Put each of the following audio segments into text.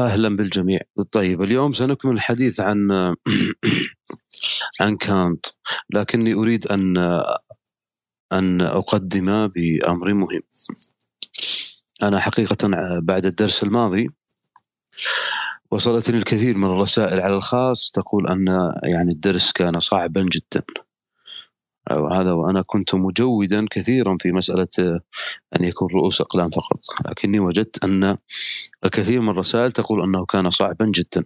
أهلا بالجميع. طيب اليوم سنكمل الحديث عن عن كانت لكني أريد أن أن أقدم بأمر مهم. أنا حقيقة بعد الدرس الماضي وصلتني الكثير من الرسائل على الخاص تقول أن يعني الدرس كان صعبا جدا. هذا وأنا كنت مجودا كثيرا في مسألة أن يكون رؤوس أقلام فقط. لكني وجدت أن الكثير من الرسائل تقول أنه كان صعبا جدا.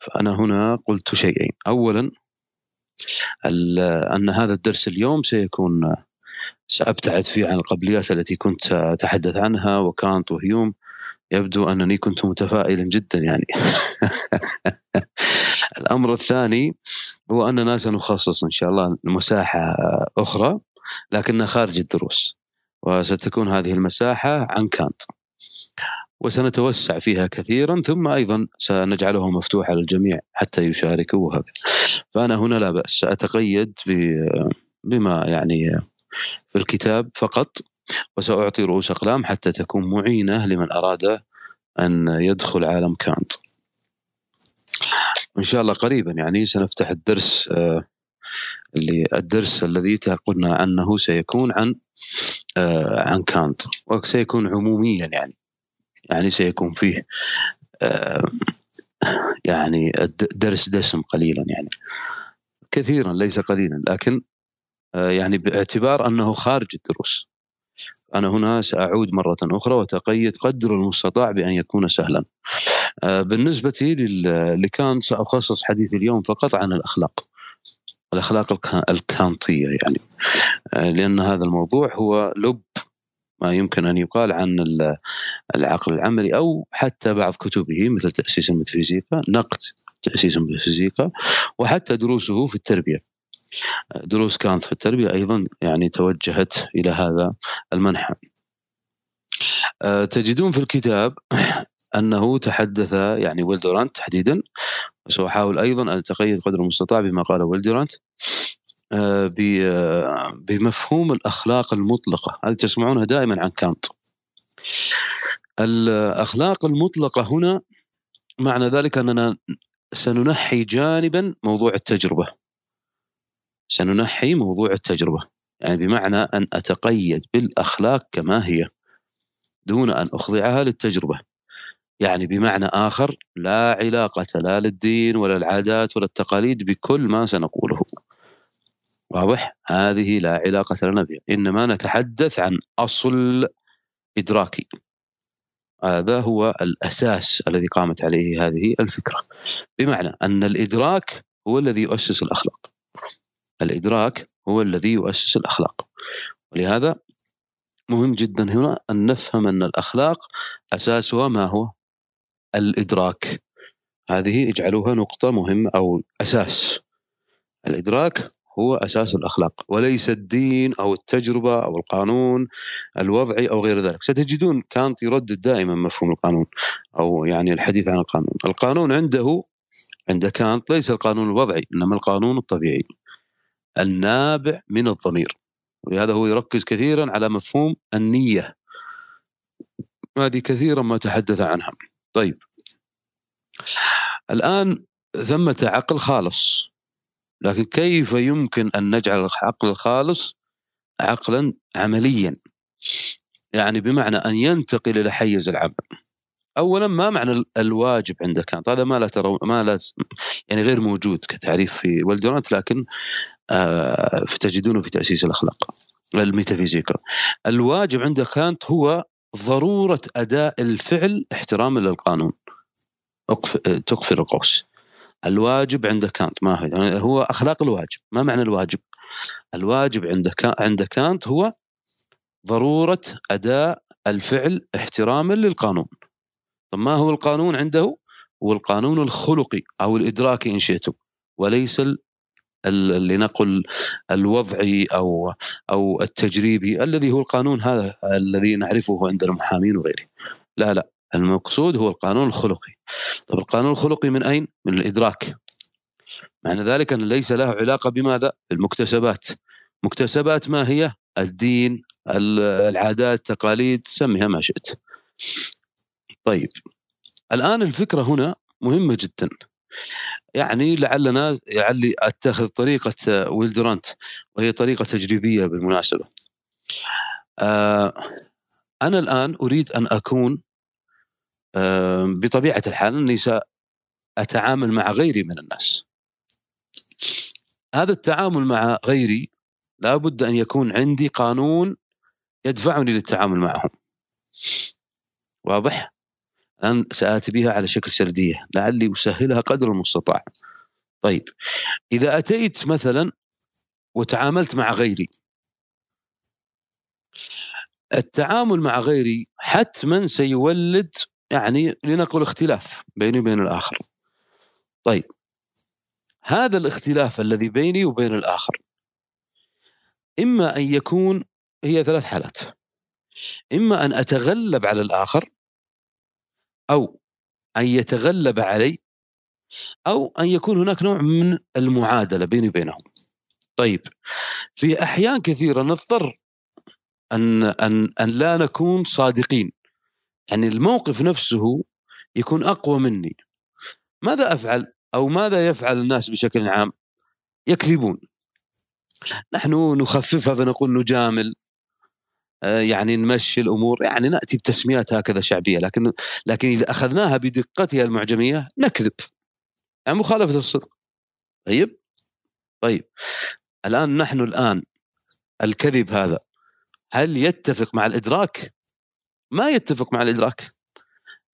فأنا هنا قلت شيئين. أولا أن هذا الدرس اليوم سيكون سأبتعد فيه عن القبليات التي كنت أتحدث عنها وكانت وهيوم يبدو أنني كنت متفائلا جدا يعني. الأمر الثاني هو أننا سنخصص إن شاء الله مساحة أخرى لكنها خارج الدروس وستكون هذه المساحة عن كانت وسنتوسع فيها كثيرا ثم أيضا سنجعلها مفتوحة للجميع حتى يشاركوا وهكذا. فأنا هنا لا بأس سأتقيد بما يعني في الكتاب فقط. وسأعطي رؤوس أقلام حتى تكون معينة لمن أراد أن يدخل عالم كانت. إن شاء الله قريبا يعني سنفتح الدرس آه، اللي الدرس الذي قلنا أنه سيكون عن آه، عن كانت. وسيكون عموميا يعني يعني سيكون فيه آه، يعني درس دسم قليلا يعني. كثيرا ليس قليلا لكن يعني باعتبار أنه خارج الدروس. أنا هنا سأعود مرة أخرى وتقيد قدر المستطاع بأن يكون سهلا. بالنسبة لكانت سأخصص حديثي اليوم فقط عن الأخلاق. الأخلاق الكانطية يعني لأن هذا الموضوع هو لب ما يمكن أن يقال عن العقل العملي أو حتى بعض كتبه مثل تأسيس الميتافيزيقا نقد تأسيس الميتافيزيقا وحتى دروسه في التربية دروس كانت في التربية أيضا يعني توجهت إلى هذا المنحى آه، تجدون في الكتاب أنه تحدث يعني ويلدورانت تحديدا وسأحاول أيضا أن اتقيد قدر المستطاع بما قاله ويلدورانت آه، آه، بمفهوم الأخلاق المطلقة. هذه تسمعونها دائما عن كانت. الأخلاق المطلقة هنا معنى ذلك أننا سننحي جانبا موضوع التجربة. سننحي موضوع التجربة. يعني بمعنى أن أتقيد بالأخلاق كما هي دون أن أخضعها للتجربة. يعني بمعنى آخر لا علاقة لا للدين ولا العادات ولا التقاليد بكل ما سنقوله. واضح؟ هذه لا علاقة لنا بها إنما نتحدث عن أصل إدراكي. هذا هو الأساس الذي قامت عليه هذه الفكرة. بمعنى أن الإدراك هو الذي يؤسس الأخلاق. الإدراك هو الذي يؤسس الأخلاق. ولهذا مهم جدا هنا أن نفهم أن الأخلاق أساسها ما هو؟ الإدراك. هذه اجعلوها نقطة مهمة أو أساس. الإدراك هو أساس الأخلاق وليس الدين أو التجربة أو القانون الوضعي أو غير ذلك. ستجدون كانت يردد دائما مفهوم القانون أو يعني الحديث عن القانون. القانون عنده عند كانت ليس القانون الوضعي إنما القانون الطبيعي. النابع من الضمير. ولهذا هو يركز كثيرا على مفهوم النية. هذه كثيرا ما تحدث عنها. طيب. الآن ثمة عقل خالص. لكن كيف يمكن أن نجعل العقل الخالص عقلا عمليا؟ يعني بمعنى أن ينتقل إلى حيز العمل. اولا ما معنى الواجب عند كانت هذا ما لا ترى ما لا يعني غير موجود كتعريف في ولدونات لكن آه، تجدونه في تأسيس الأخلاق الميتافيزيقا الواجب عند كانت هو ضرورة أداء الفعل احتراما للقانون. تقفل القوس. الواجب عند كانت ما هو يعني هو أخلاق الواجب ما معنى الواجب؟ الواجب عند عند كانت هو ضرورة أداء الفعل احتراما للقانون. طب ما هو القانون عنده؟ هو القانون الخلقي أو الإدراكي إن شئتم وليس لنقل الوضعي أو أو التجريبي الذي هو القانون هذا الذي نعرفه عند المحامين وغيره. لا لا المقصود هو القانون الخلقي. طب القانون الخلقي من أين؟ من الإدراك. معنى ذلك أن ليس له علاقة بماذا؟ المكتسبات مكتسبات ما هي؟ الدين العادات التقاليد سميها ما شئت. طيب الآن الفكرة هنا مهمة جدا. يعني لعلنا لعلي أتخذ طريقة ويلدرانت وهي طريقة تجريبية بالمناسبة. آه أنا الآن أريد أن أكون آه بطبيعة الحال أني سأتعامل مع غيري من الناس. هذا التعامل مع غيري لابد أن يكون عندي قانون يدفعني للتعامل معهم. واضح؟ الان سآتي بها على شكل سردية لعلي أسهلها قدر المستطاع. طيب إذا أتيت مثلا وتعاملت مع غيري التعامل مع غيري حتما سيولد يعني لنقل اختلاف بيني وبين الآخر. طيب هذا الاختلاف الذي بيني وبين الآخر إما أن يكون هي ثلاث حالات إما أن أتغلب على الآخر أو أن يتغلب علي أو أن يكون هناك نوع من المعادلة بيني وبينهم. طيب في أحيان كثيرة نضطر أن أن أن لا نكون صادقين. يعني الموقف نفسه يكون أقوى مني. ماذا أفعل؟ أو ماذا يفعل الناس بشكل عام؟ يكذبون. نحن نخففها فنقول نجامل يعني نمشي الأمور. يعني نأتي بتسميات هكذا شعبية لكن لكن إذا أخذناها بدقتها المعجمية نكذب. يعني مخالفة الصدق. طيب؟ طيب. الآن نحن الآن الكذب هذا هل يتفق مع الإدراك؟ ما يتفق مع الإدراك.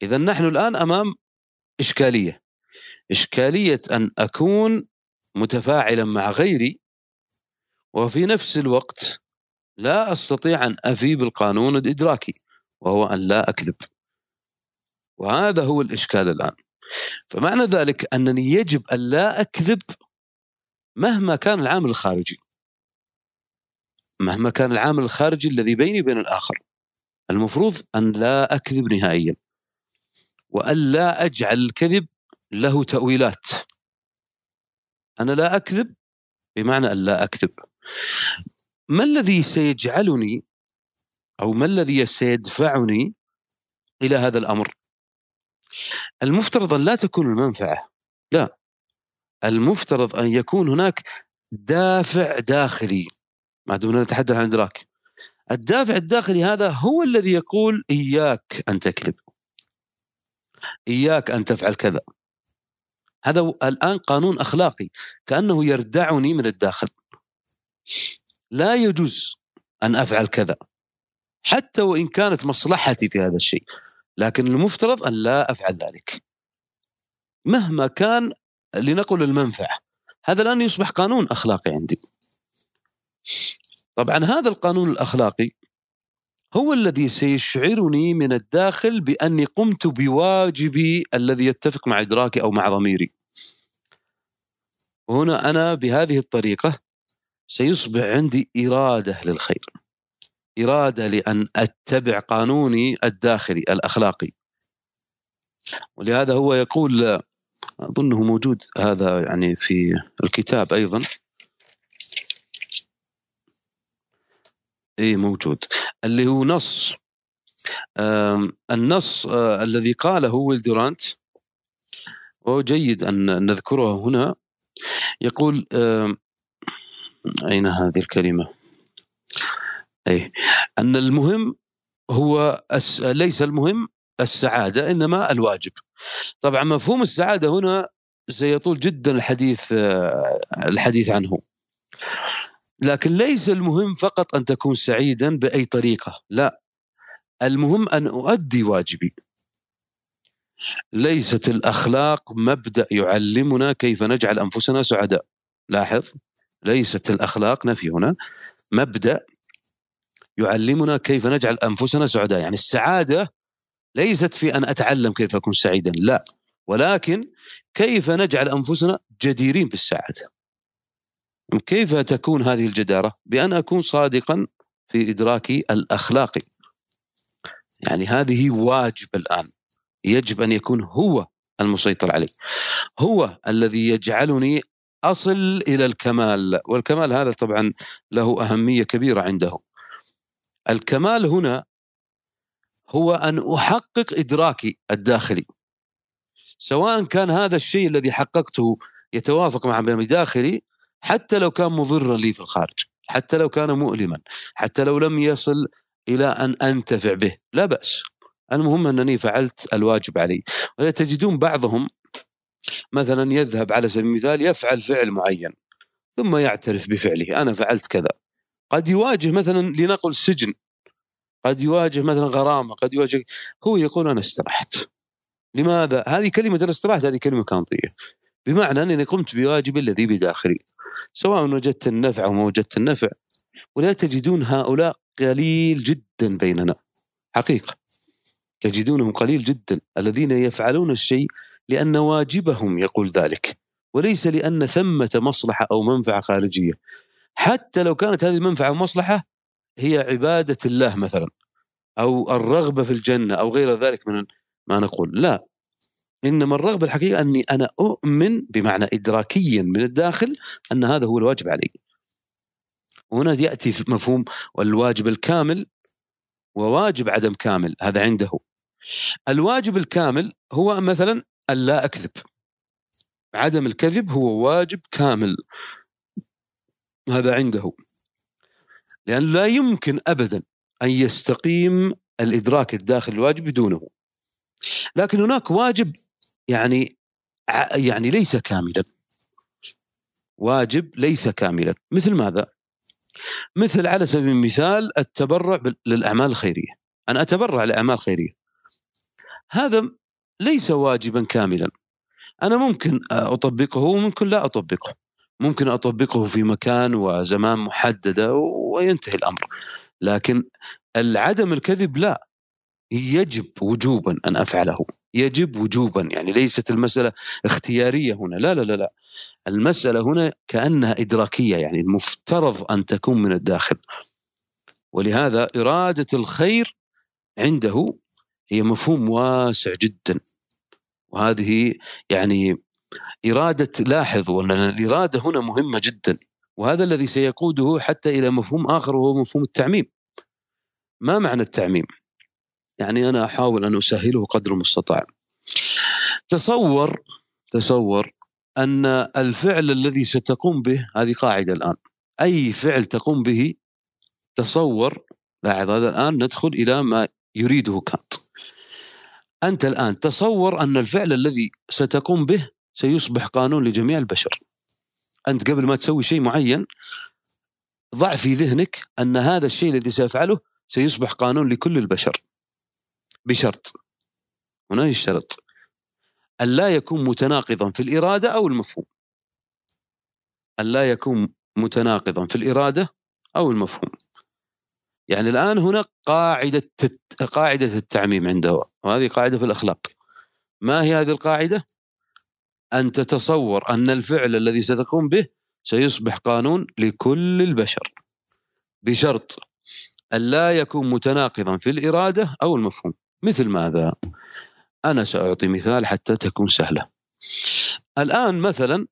إذا نحن الآن أمام إشكالية. إشكالية أن أكون متفاعلا مع غيري وفي نفس الوقت لا أستطيع أن افي بالقانون الإدراكي وهو أن لا أكذب. وهذا هو الإشكال الآن. فمعنى ذلك أنني يجب أن لا أكذب مهما كان العامل الخارجي. مهما كان العامل الخارجي الذي بيني وبين الآخر. المفروض أن لا أكذب نهائيا. وأن لا أجعل الكذب له تأويلات. أنا لا أكذب بمعنى أن لا أكذب. ما الذي سيجعلني أو ما الذي سيدفعني إلى هذا الأمر؟ المفترض أن لا تكون المنفعة. لا. المفترض أن يكون هناك دافع داخلي. ما دون نتحدث عن إدراك. الدافع الداخلي هذا هو الذي يقول إياك أن تكذب. إياك أن تفعل كذا. هذا الآن قانون أخلاقي. كأنه يردعني من الداخل. لا يجوز أن أفعل كذا حتى وإن كانت مصلحتي في هذا الشيء لكن المفترض أن لا أفعل ذلك. مهما كان لنقل المنفعة. هذا الآن يصبح قانون أخلاقي عندي. طبعا هذا القانون الأخلاقي هو الذي سيشعرني من الداخل بأني قمت بواجبي الذي يتفق مع إدراكي أو مع ضميري. وهنا أنا بهذه الطريقة سيصبح عندي إرادة للخير. إرادة لأن أتبع قانوني الداخلي الأخلاقي. ولهذا هو يقول أظنه موجود هذا يعني في الكتاب أيضا. اي موجود. اللي هو نص. النص آه، الذي قاله ويل دورانت. وهو جيد أن نذكره هنا. يقول أين هذه الكلمة؟ أي أن المهم هو ليس المهم السعادة إنما الواجب. طبعا مفهوم السعادة هنا سيطول جدا الحديث الحديث عنه. لكن ليس المهم فقط أن تكون سعيدا بأي طريقة، لا. المهم أن أؤدي واجبي. ليست الأخلاق مبدأ يعلمنا كيف نجعل أنفسنا سعداء. لاحظ ليست الأخلاق نفي هنا مبدأ يعلمنا كيف نجعل أنفسنا سعداء. يعني السعادة ليست في أن أتعلم كيف أكون سعيدا لا. ولكن كيف نجعل أنفسنا جديرين بالسعادة؟ كيف تكون هذه الجدارة؟ بأن أكون صادقا في ادراكي الاخلاقي يعني هذه واجب الآن. يجب أن يكون هو المسيطر علي. هو الذي يجعلني أصل إلى الكمال. والكمال هذا طبعا له أهمية كبيرة عنده. الكمال هنا هو أن أحقق إدراكي الداخلي. سواء كان هذا الشيء الذي حققته يتوافق مع بداخلي حتى لو كان مضرا لي في الخارج حتى لو كان مؤلما حتى لو لم يصل إلى أن أنتفع به. لا بأس. المهم أنني فعلت الواجب علي. ولا تجدون بعضهم مثلا يذهب على سبيل المثال يفعل فعل معين ثم يعترف بفعله أنا فعلت كذا. قد يواجه مثلا لنقل سجن قد يواجه مثلا غرامة قد يواجه هو يقول أنا استرحت. لماذا؟ هذه كلمة أنا استرحت هذه كلمة كانطية. بمعنى أنني قمت بواجبي الذي بداخلي. سواء وجدت النفع أو ما وجدت النفع ولا تجدون هؤلاء قليل جدا بيننا. حقيقة. تجدونهم قليل جدا. الذين يفعلون الشيء لأن واجبهم يقول ذلك وليس لأن ثمة مصلحة أو منفعة خارجية. حتى لو كانت هذه المنفعة أو مصلحه هي عبادة الله مثلا أو الرغبة في الجنة أو غير ذلك من ما نقول. لا إنما الرغبة الحقيقة أني أنا أؤمن بمعنى ادراكيا من الداخل أن هذا هو الواجب علي. وهنا يأتي في مفهوم الواجب الكامل وواجب عدم كامل هذا عنده. الواجب الكامل هو مثلا الا أكذب. عدم الكذب هو واجب كامل. هذا عنده. لأن لا يمكن أبدا أن يستقيم الإدراك الداخل الواجب بدونه. لكن هناك واجب يعني يعني ليس كاملا. واجب ليس كاملا. مثل ماذا؟ مثل على سبيل المثال التبرع للأعمال الخيرية. أنا أتبرع لأعمال خيرية. هذا ليس واجبا كاملا. أنا ممكن أطبقه وممكن لا أطبقه. ممكن أطبقه في مكان وزمان محددة وينتهي الأمر. لكن العدم الكذب لا. يجب وجوبا أن أفعله. يجب وجوبا. يعني ليست المسألة اختيارية هنا. لا لا لا لا. المسألة هنا كأنها إدراكية. يعني المفترض أن تكون من الداخل. ولهذا إرادة الخير عنده هي مفهوم واسع جدا. وهذه يعني إرادة لاحظوا أن الإرادة هنا مهمة جدا. وهذا الذي سيقوده حتى إلى مفهوم آخر وهو مفهوم التعميم. ما معنى التعميم؟ يعني أنا أحاول أن أسهله قدر المستطاع. تصور تصور أن الفعل الذي ستقوم به هذه قاعدة الآن. أي فعل تقوم به تصور لاحظ هذا الآن ندخل إلى ما يريده كانت. أنت الآن تصور أن الفعل الذي ستقوم به سيصبح قانون لجميع البشر. أنت قبل ما تسوي شيء معين ضع في ذهنك أن هذا الشيء الذي سيفعله سيصبح قانون لكل البشر. بشرط. هنا يشترط أن لا يكون متناقضا في الإرادة أو المفهوم. أن لا يكون متناقضا في الإرادة أو المفهوم. يعني الآن هنا قاعدة قاعدة التعميم عنده. وهذه قاعدة في الأخلاق. ما هي هذه القاعدة؟ أن تتصور أن الفعل الذي ستقوم به سيصبح قانون لكل البشر. بشرط أن لا يكون متناقضا في الإرادة أو المفهوم. مثل ماذا؟ أنا سأعطي مثال حتى تكون سهلة. الآن مثلا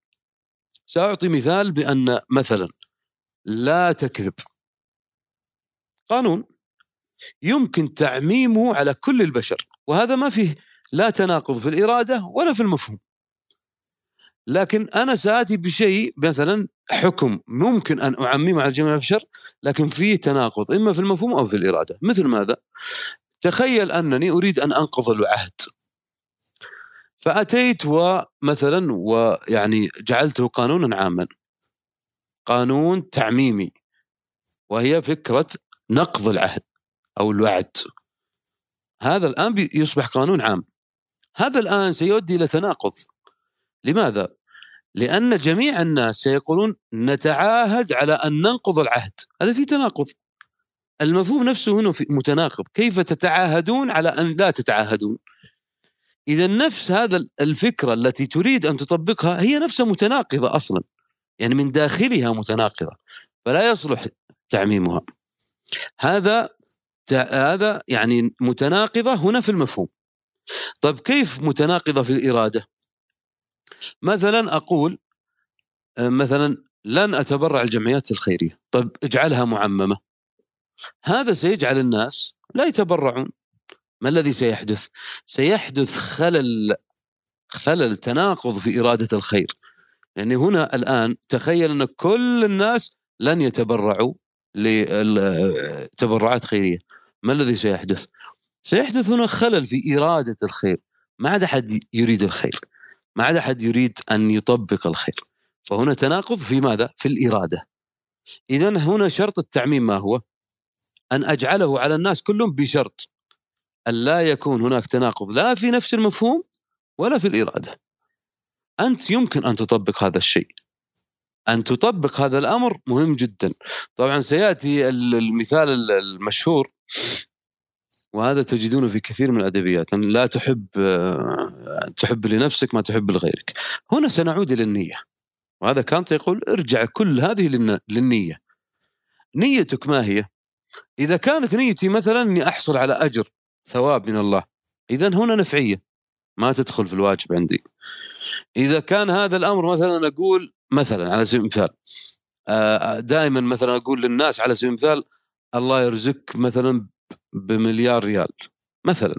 سأعطي مثال بأن مثلا لا تكذب. قانون يمكن تعميمه على كل البشر وهذا ما فيه لا تناقض في الإرادة ولا في المفهوم. لكن أنا سآتي بشيء مثلا حكم ممكن أن أعممه على جميع البشر لكن فيه تناقض إما في المفهوم أو في الإرادة. مثل ماذا؟ تخيل أنني أريد أن أنقض العهد. فأتيت ومثلا ويعني جعلته قانونا عاما. قانون تعميمي. وهي فكرة نقض العهد أو الوعد. هذا الآن يصبح قانون عام. هذا الآن سيؤدي إلى تناقض. لماذا؟ لأن جميع الناس سيقولون نتعاهد على أن ننقض العهد. هذا في تناقض. المفهوم نفسه هنا متناقض. كيف تتعاهدون على أن لا تتعاهدون؟ إذا نفس هذا الفكرة التي تريد أن تطبقها هي نفسها متناقضة أصلا. يعني من داخلها متناقضة. فلا يصلح تعميمها. هذا هذا يعني متناقضة هنا في المفهوم. طيب كيف متناقضة في الإرادة؟ مثلا أقول مثلا لن أتبرع الجمعيات الخيرية. طيب اجعلها معممة. هذا سيجعل الناس لا يتبرعون. ما الذي سيحدث؟ سيحدث خلل خلل تناقض في إرادة الخير. يعني هنا الآن تخيل أن كل الناس لن يتبرعوا. لتبرعات خيرية. ما الذي سيحدث؟ سيحدث هنا خلل في إرادة الخير. ما عاد أحد يريد الخير. ما عاد أحد يريد أن يطبق الخير. فهنا تناقض في ماذا؟ في الإرادة. اذا هنا شرط التعميم ما هو؟ أن أجعله على الناس كلهم بشرط أن لا يكون هناك تناقض لا في نفس المفهوم ولا في الإرادة. أنت يمكن أن تطبق هذا الشيء. أن تطبق هذا الأمر مهم جدا. طبعا سيأتي المثال المشهور وهذا تجدونه في كثير من الأدبيات أن لا تحب تحب لنفسك ما تحب لغيرك. هنا سنعود إلى النية. وهذا كانت يقول ارجع كل هذه للنية. نيتك ما هي؟ إذا كانت نيتي مثلا أني أحصل على أجر ثواب من الله اذا هنا نفعية. ما تدخل في الواجب عندي. إذا كان هذا الأمر مثلا أقول مثلا على سبيل المثال آه، دائما مثلا أقول للناس على سبيل المثال الله يرزقك مثلا بمليار ريال مثلا.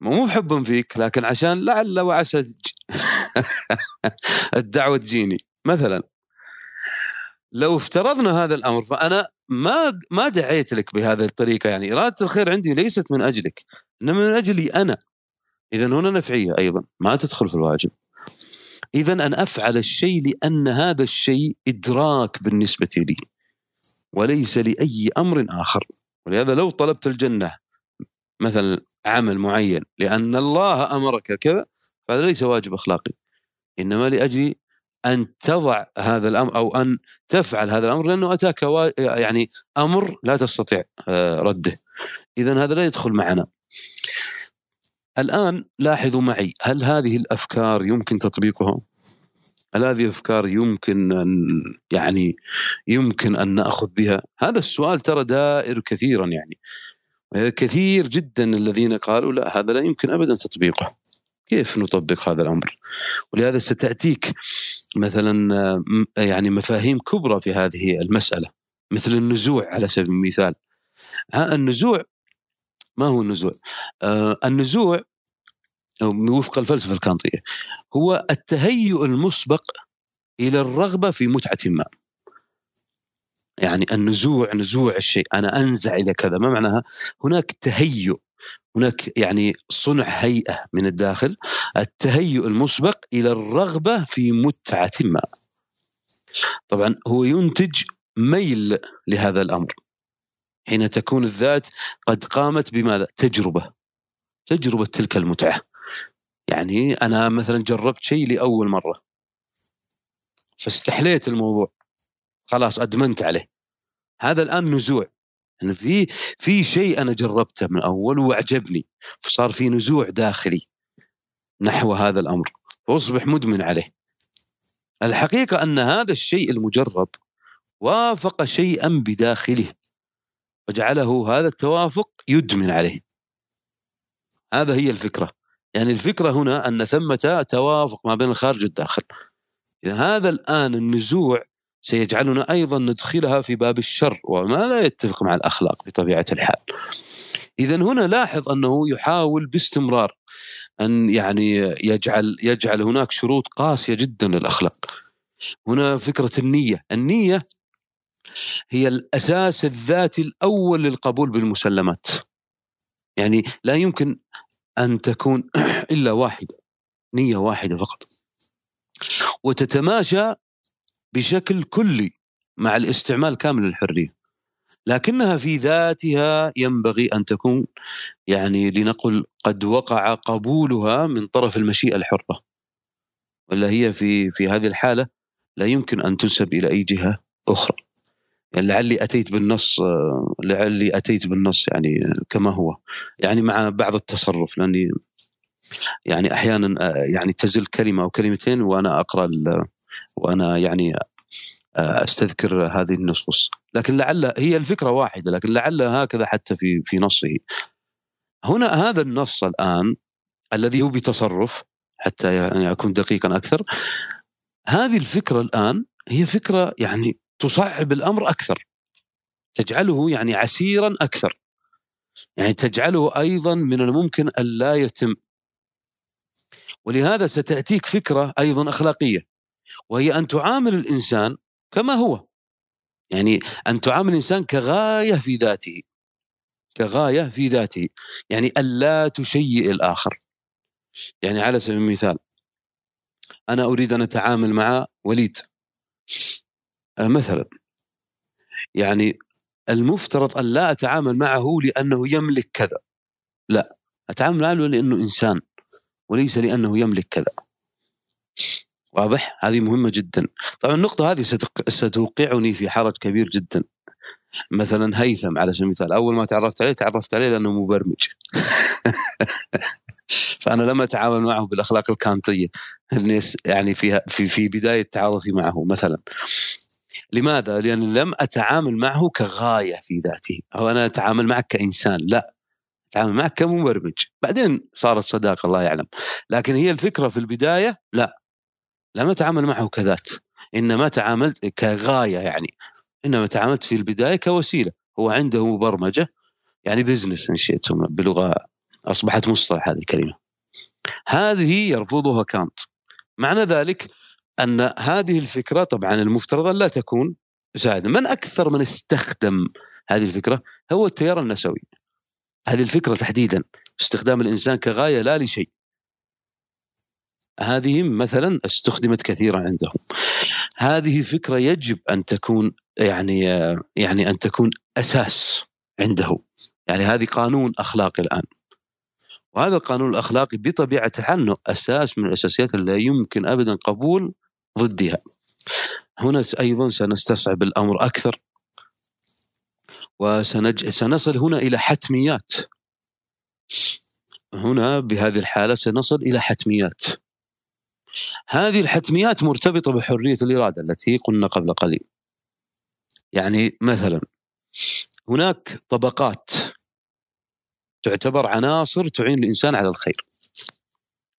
مو حبا فيك لكن عشان لعل وعسى الدعوة تجيني مثلا. لو افترضنا هذا الأمر فأنا ما ما دعيت لك بهذه الطريقة يعني إرادة الخير عندي ليست من أجلك إنما من أجلي أنا. اذا هنا نفعية أيضا ما تدخل في الواجب. اذا أن أفعل الشيء لأن هذا الشيء إدراك بالنسبة لي وليس لأي أمر آخر. ولهذا لو طلبت الجنة مثلا عمل معين لأن الله أمرك كذا فهذا ليس واجب أخلاقي. إنما لأجل أن تضع هذا الأمر أو أن تفعل هذا الأمر لأنه أتاك يعني أمر لا تستطيع آه، رده. اذا هذا لا يدخل معنا. الآن لاحظوا معي هل هذه الأفكار يمكن تطبيقها؟ هل هذه الأفكار يمكن أن يعني يمكن أن نأخذ بها؟ هذا السؤال ترى دائر كثيرا يعني. كثير جدا الذين قالوا لا هذا لا يمكن ابدا تطبيقه. كيف نطبق هذا الأمر؟ ولهذا ستأتيك مثلا يعني مفاهيم كبرى في هذه المسألة مثل النزوع على سبيل المثال. النزوع ما هو النزوع؟ آه النزوع وفق الفلسفة الكانطيه هو التهيؤ المسبق إلى الرغبة في متعة ما. يعني النزوع نزوع الشيء أنا أنزع إلى كذا ما معناها؟ هناك تهيؤ هناك يعني صنع هيئة من الداخل التهيؤ المسبق إلى الرغبة في متعة ما. طبعا هو ينتج ميل لهذا الأمر حين تكون الذات قد قامت بماذا؟ تجربة. تجربة تلك المتعة. يعني أنا مثلا جربت شيء لأول مرة. فاستحليت الموضوع. خلاص أدمنت عليه. هذا الآن نزوع. يعني في في شيء أنا جربته من أول وأعجبني. فصار في نزوع داخلي نحو هذا الأمر. فأصبح مدمن عليه. الحقيقة أن هذا الشيء المجرب وافق شيئا بداخله. وجعله هذا التوافق يدمن عليه هذا هي الفكرة يعني الفكرة هنا أن ثمة توافق ما بين الخارج والداخل هذا الآن النزوع سيجعلنا أيضا ندخلها في باب الشر وما لا يتفق مع الأخلاق بطبيعة الحال. اذا هنا لاحظ أنه يحاول باستمرار أن يعني يجعل يجعل هناك شروط قاسية جدا للأخلاق. هنا فكرة النية، النية هي الأساس الذاتي الأول للقبول بالمسلمات. يعني لا يمكن أن تكون إلا واحدة نية واحدة فقط. وتتماشى بشكل كلي مع الاستعمال كامل للحرية لكنها في ذاتها ينبغي أن تكون يعني لنقل قد وقع قبولها من طرف المشيئة الحرة ولا هي في في هذه الحالة لا يمكن أن تنسب إلى أي جهة أخرى يعني لعلي أتيت بالنص لعلي أتيت بالنص يعني كما هو. يعني مع بعض التصرف لأني يعني أحيانا يعني تزل كلمة أو كلمتين وأنا أقرأ وأنا يعني آه، أستذكر هذه النصوص. لكن لعل هي الفكرة واحدة لكن لعل هكذا حتى في في نصه. هنا هذا النص الآن الذي هو بتصرف حتى يعني أكون دقيقا أكثر. هذه الفكرة الآن هي فكرة يعني تصعب الأمر أكثر تجعله يعني عسيرا أكثر. يعني تجعله أيضا من الممكن أن لا يتم. ولهذا ستأتيك فكرة أيضا أخلاقية وهي أن تعامل الإنسان كما هو. يعني أن تعامل الإنسان كغاية في ذاته كغاية في ذاته. يعني ألا تشيئ الآخر. يعني على سبيل المثال أنا أريد أن أتعامل مع وليد. مثلا. يعني المفترض أن لا أتعامل معه لأنه يملك كذا. لا أتعامل معه لأنه إنسان وليس لأنه يملك كذا. واضح؟ هذه مهمة جدا. طبعا النقطة هذه ستوقعني في حرج كبير جدا. مثلا هيثم على سبيل المثال أول ما تعرفت عليه تعرفت عليه لأنه مبرمج. فأنا لم أتعامل معه بالأخلاق الكانتية. يعني في في في بداية تعارفي معه مثلا. لماذا؟ لأن لم أتعامل معه كغاية في ذاته. أو أنا أتعامل معك كإنسان. لا. أتعامل معك كمبرمج. بعدين صارت صداقة الله يعلم. لكن هي الفكرة في البداية؟ لا. لم أتعامل معه كذات. إنما تعاملت كغاية يعني. إنما تعاملت في البداية كوسيلة. هو عنده مبرمجة. يعني بزنس إن شئتم بلغة أصبحت مصطلح هذه الكلمة. هذه يرفضها كانت. معنى ذلك أن هذه الفكرة طبعا المفترض لا تكون سائدة من أكثر من استخدم هذه الفكرة هو التيار النسوي. هذه الفكرة تحديدا استخدام الإنسان كغاية لا لشيء. هذه مثلا استخدمت كثيرا عندهم. هذه فكرة يجب أن تكون يعني يعني أن تكون أساس عنده. يعني هذه قانون أخلاقي الآن. وهذا القانون الأخلاقي بطبيعة الحال أساس من الأساسيات اللي لا يمكن أبدا قبول ضدها. هنا أيضا سنستصعب الأمر أكثر وسنج... سنصل هنا إلى حتميات. هنا بهذه الحالة سنصل إلى حتميات. هذه الحتميات مرتبطة بحرية الإرادة التي قلنا قبل قليل. يعني مثلا هناك طبقات تعتبر عناصر تعين الإنسان على الخير.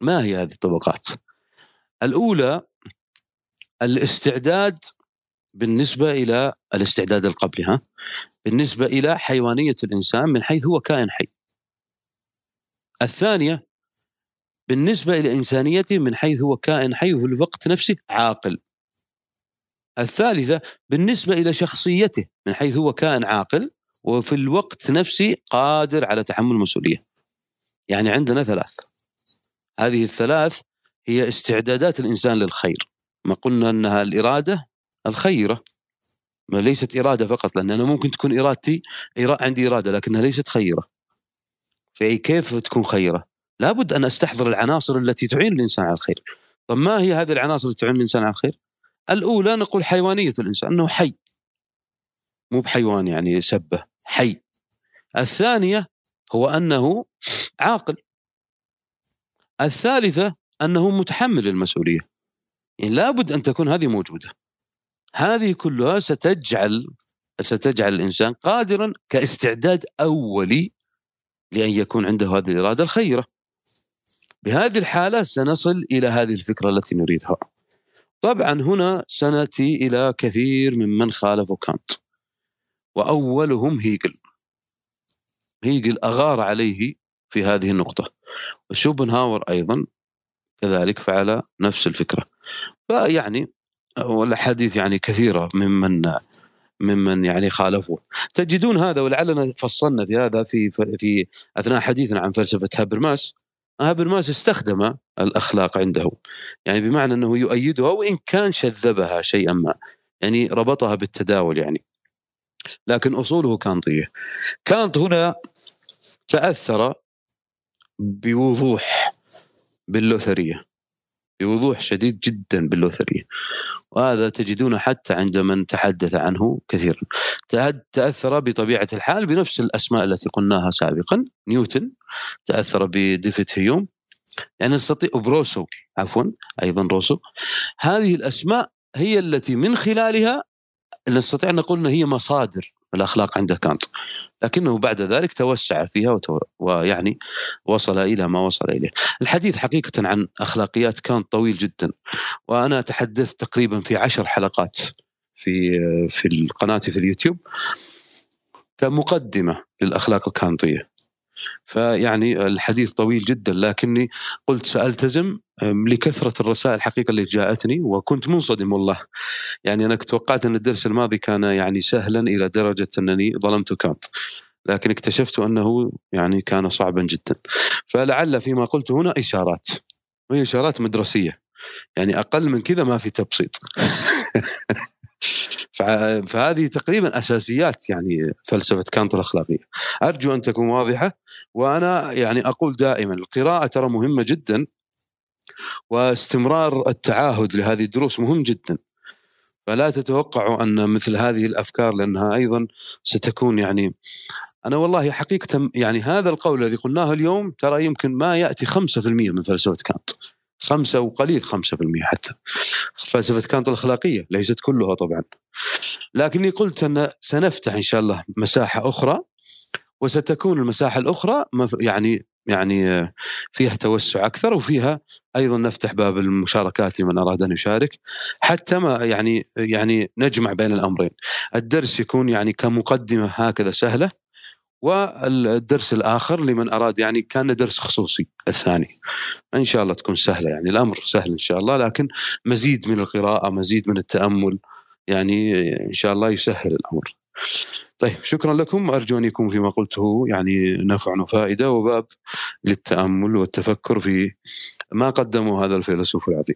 ما هي هذه الطبقات؟ الأولى الاستعداد بالنسبة إلى الاستعداد القبلي ها؟ بالنسبة إلى حيوانية الإنسان من حيث هو كائن حي. الثانية بالنسبة إلى إنسانيته من حيث هو كائن حي وفي الوقت نفسه عاقل. الثالثة بالنسبة إلى شخصيته من حيث هو كائن عاقل وفي الوقت نفسه قادر على تحمل المسؤولية. يعني عندنا ثلاث. هذه الثلاث هي استعدادات الإنسان للخير. ما قلنا أنها الإرادة الخيرة. ما ليست إرادة فقط لأن أنا ممكن تكون إرادتي عندي إرادة لكنها ليست خيرة. في كيف تكون خيرة؟ لابد أن أستحضر العناصر التي تعين الإنسان على الخير. طب ما هي هذه العناصر التي تعين الإنسان على الخير؟ الأولى نقول حيوانية الإنسان أنه حي. مو بحيوان يعني سبة حي. الثانية هو أنه عاقل. الثالثة أنه متحمل المسؤولية. يعني لابد أن تكون هذه موجودة. هذه كلها ستجعل ستجعل الإنسان قادرا كاستعداد أولي لأن يكون عنده هذه الإرادة الخيرة. بهذه الحالة سنصل إلى هذه الفكرة التي نريدها. طبعا هنا سنأتي إلى كثير ممن خالفوا كانت. وأولهم هيجل. هيجل أغار عليه في هذه النقطة. وشوبنهاور أيضا كذلك فعل نفس الفكرة. فيعني والأحاديث يعني كثيرة ممن ممن يعني خالفوه. تجدون هذا ولعلنا فصلنا في هذا في في أثناء حديثنا عن فلسفة هابرماس. هابرماس استخدم الأخلاق عنده. يعني بمعنى أنه يؤيدها وإن كان شذبها شيئا ما. يعني ربطها بالتداول يعني. لكن أصوله كانطيه كانت هنا تأثر بوضوح باللوثرية. بوضوح شديد جدا باللوثرية. وهذا تجدونه حتى عند من تحدث عنه كثيرا. تأثر بطبيعة الحال بنفس الأسماء التي قلناها سابقا. نيوتن تأثر بديفيد هيوم. يعني نستطيع بروسو عفوا أيضا روسو. هذه الأسماء هي التي من خلالها نستطيع أن نقول أن هي مصادر الأخلاق عند كانت لكنه بعد ذلك توسع فيها وتو... ويعني وصل إلى ما وصل إليه. الحديث حقيقة عن أخلاقيات كان طويل جدا وأنا تحدثت تقريبا في عشر حلقات في في قناتي في اليوتيوب كمقدمة للأخلاق الكانطية. فيعني الحديث طويل جدا لكني قلت سألتزم لكثرة الرسائل الحقيقة اللي جاءتني وكنت منصدم والله. يعني أنا توقعت أن الدرس الماضي كان يعني سهلا إلى درجة أنني ظلمت كانت لكن اكتشفت أنه يعني كان صعبا جدا. فلعل فيما قلت هنا إشارات. وهي إشارات مدرسية. يعني أقل من كذا ما في تبسيط. فهذه تقريبا أساسيات يعني فلسفة كانت الأخلاقية. أرجو أن تكون واضحة وأنا يعني أقول دائما القراءة ترى مهمة جدا واستمرار التعاهد لهذه الدروس مهم جدا. فلا تتوقعوا أن مثل هذه الأفكار لأنها أيضا ستكون يعني أنا والله حقيقه يعني هذا القول الذي قلناه اليوم ترى يمكن ما يأتي 5% من فلسفة كانت. خمسة وقليل خمسة في المية حتى. فلسفة كانت الأخلاقية ليست كلها طبعا. لكني قلت أن سنفتح إن شاء الله مساحة أخرى وستكون المساحة الأخرى يعني يعني فيها توسع أكثر وفيها أيضا نفتح باب المشاركات لمن أراد أن يشارك حتى ما يعني يعني نجمع بين الأمرين. الدرس يكون يعني كمقدمة هكذا سهلة والدرس الآخر لمن أراد يعني كان درس خصوصي الثاني. إن شاء الله تكون سهلة يعني الأمر سهل إن شاء الله لكن مزيد من القراءة مزيد من التأمل يعني إن شاء الله يسهل الأمر. طيب شكرا لكم. ارجو ان يكون فيما قلته يعني نفع وفائدة وباب للتأمل والتفكر في ما قدمه هذا الفيلسوف العظيم.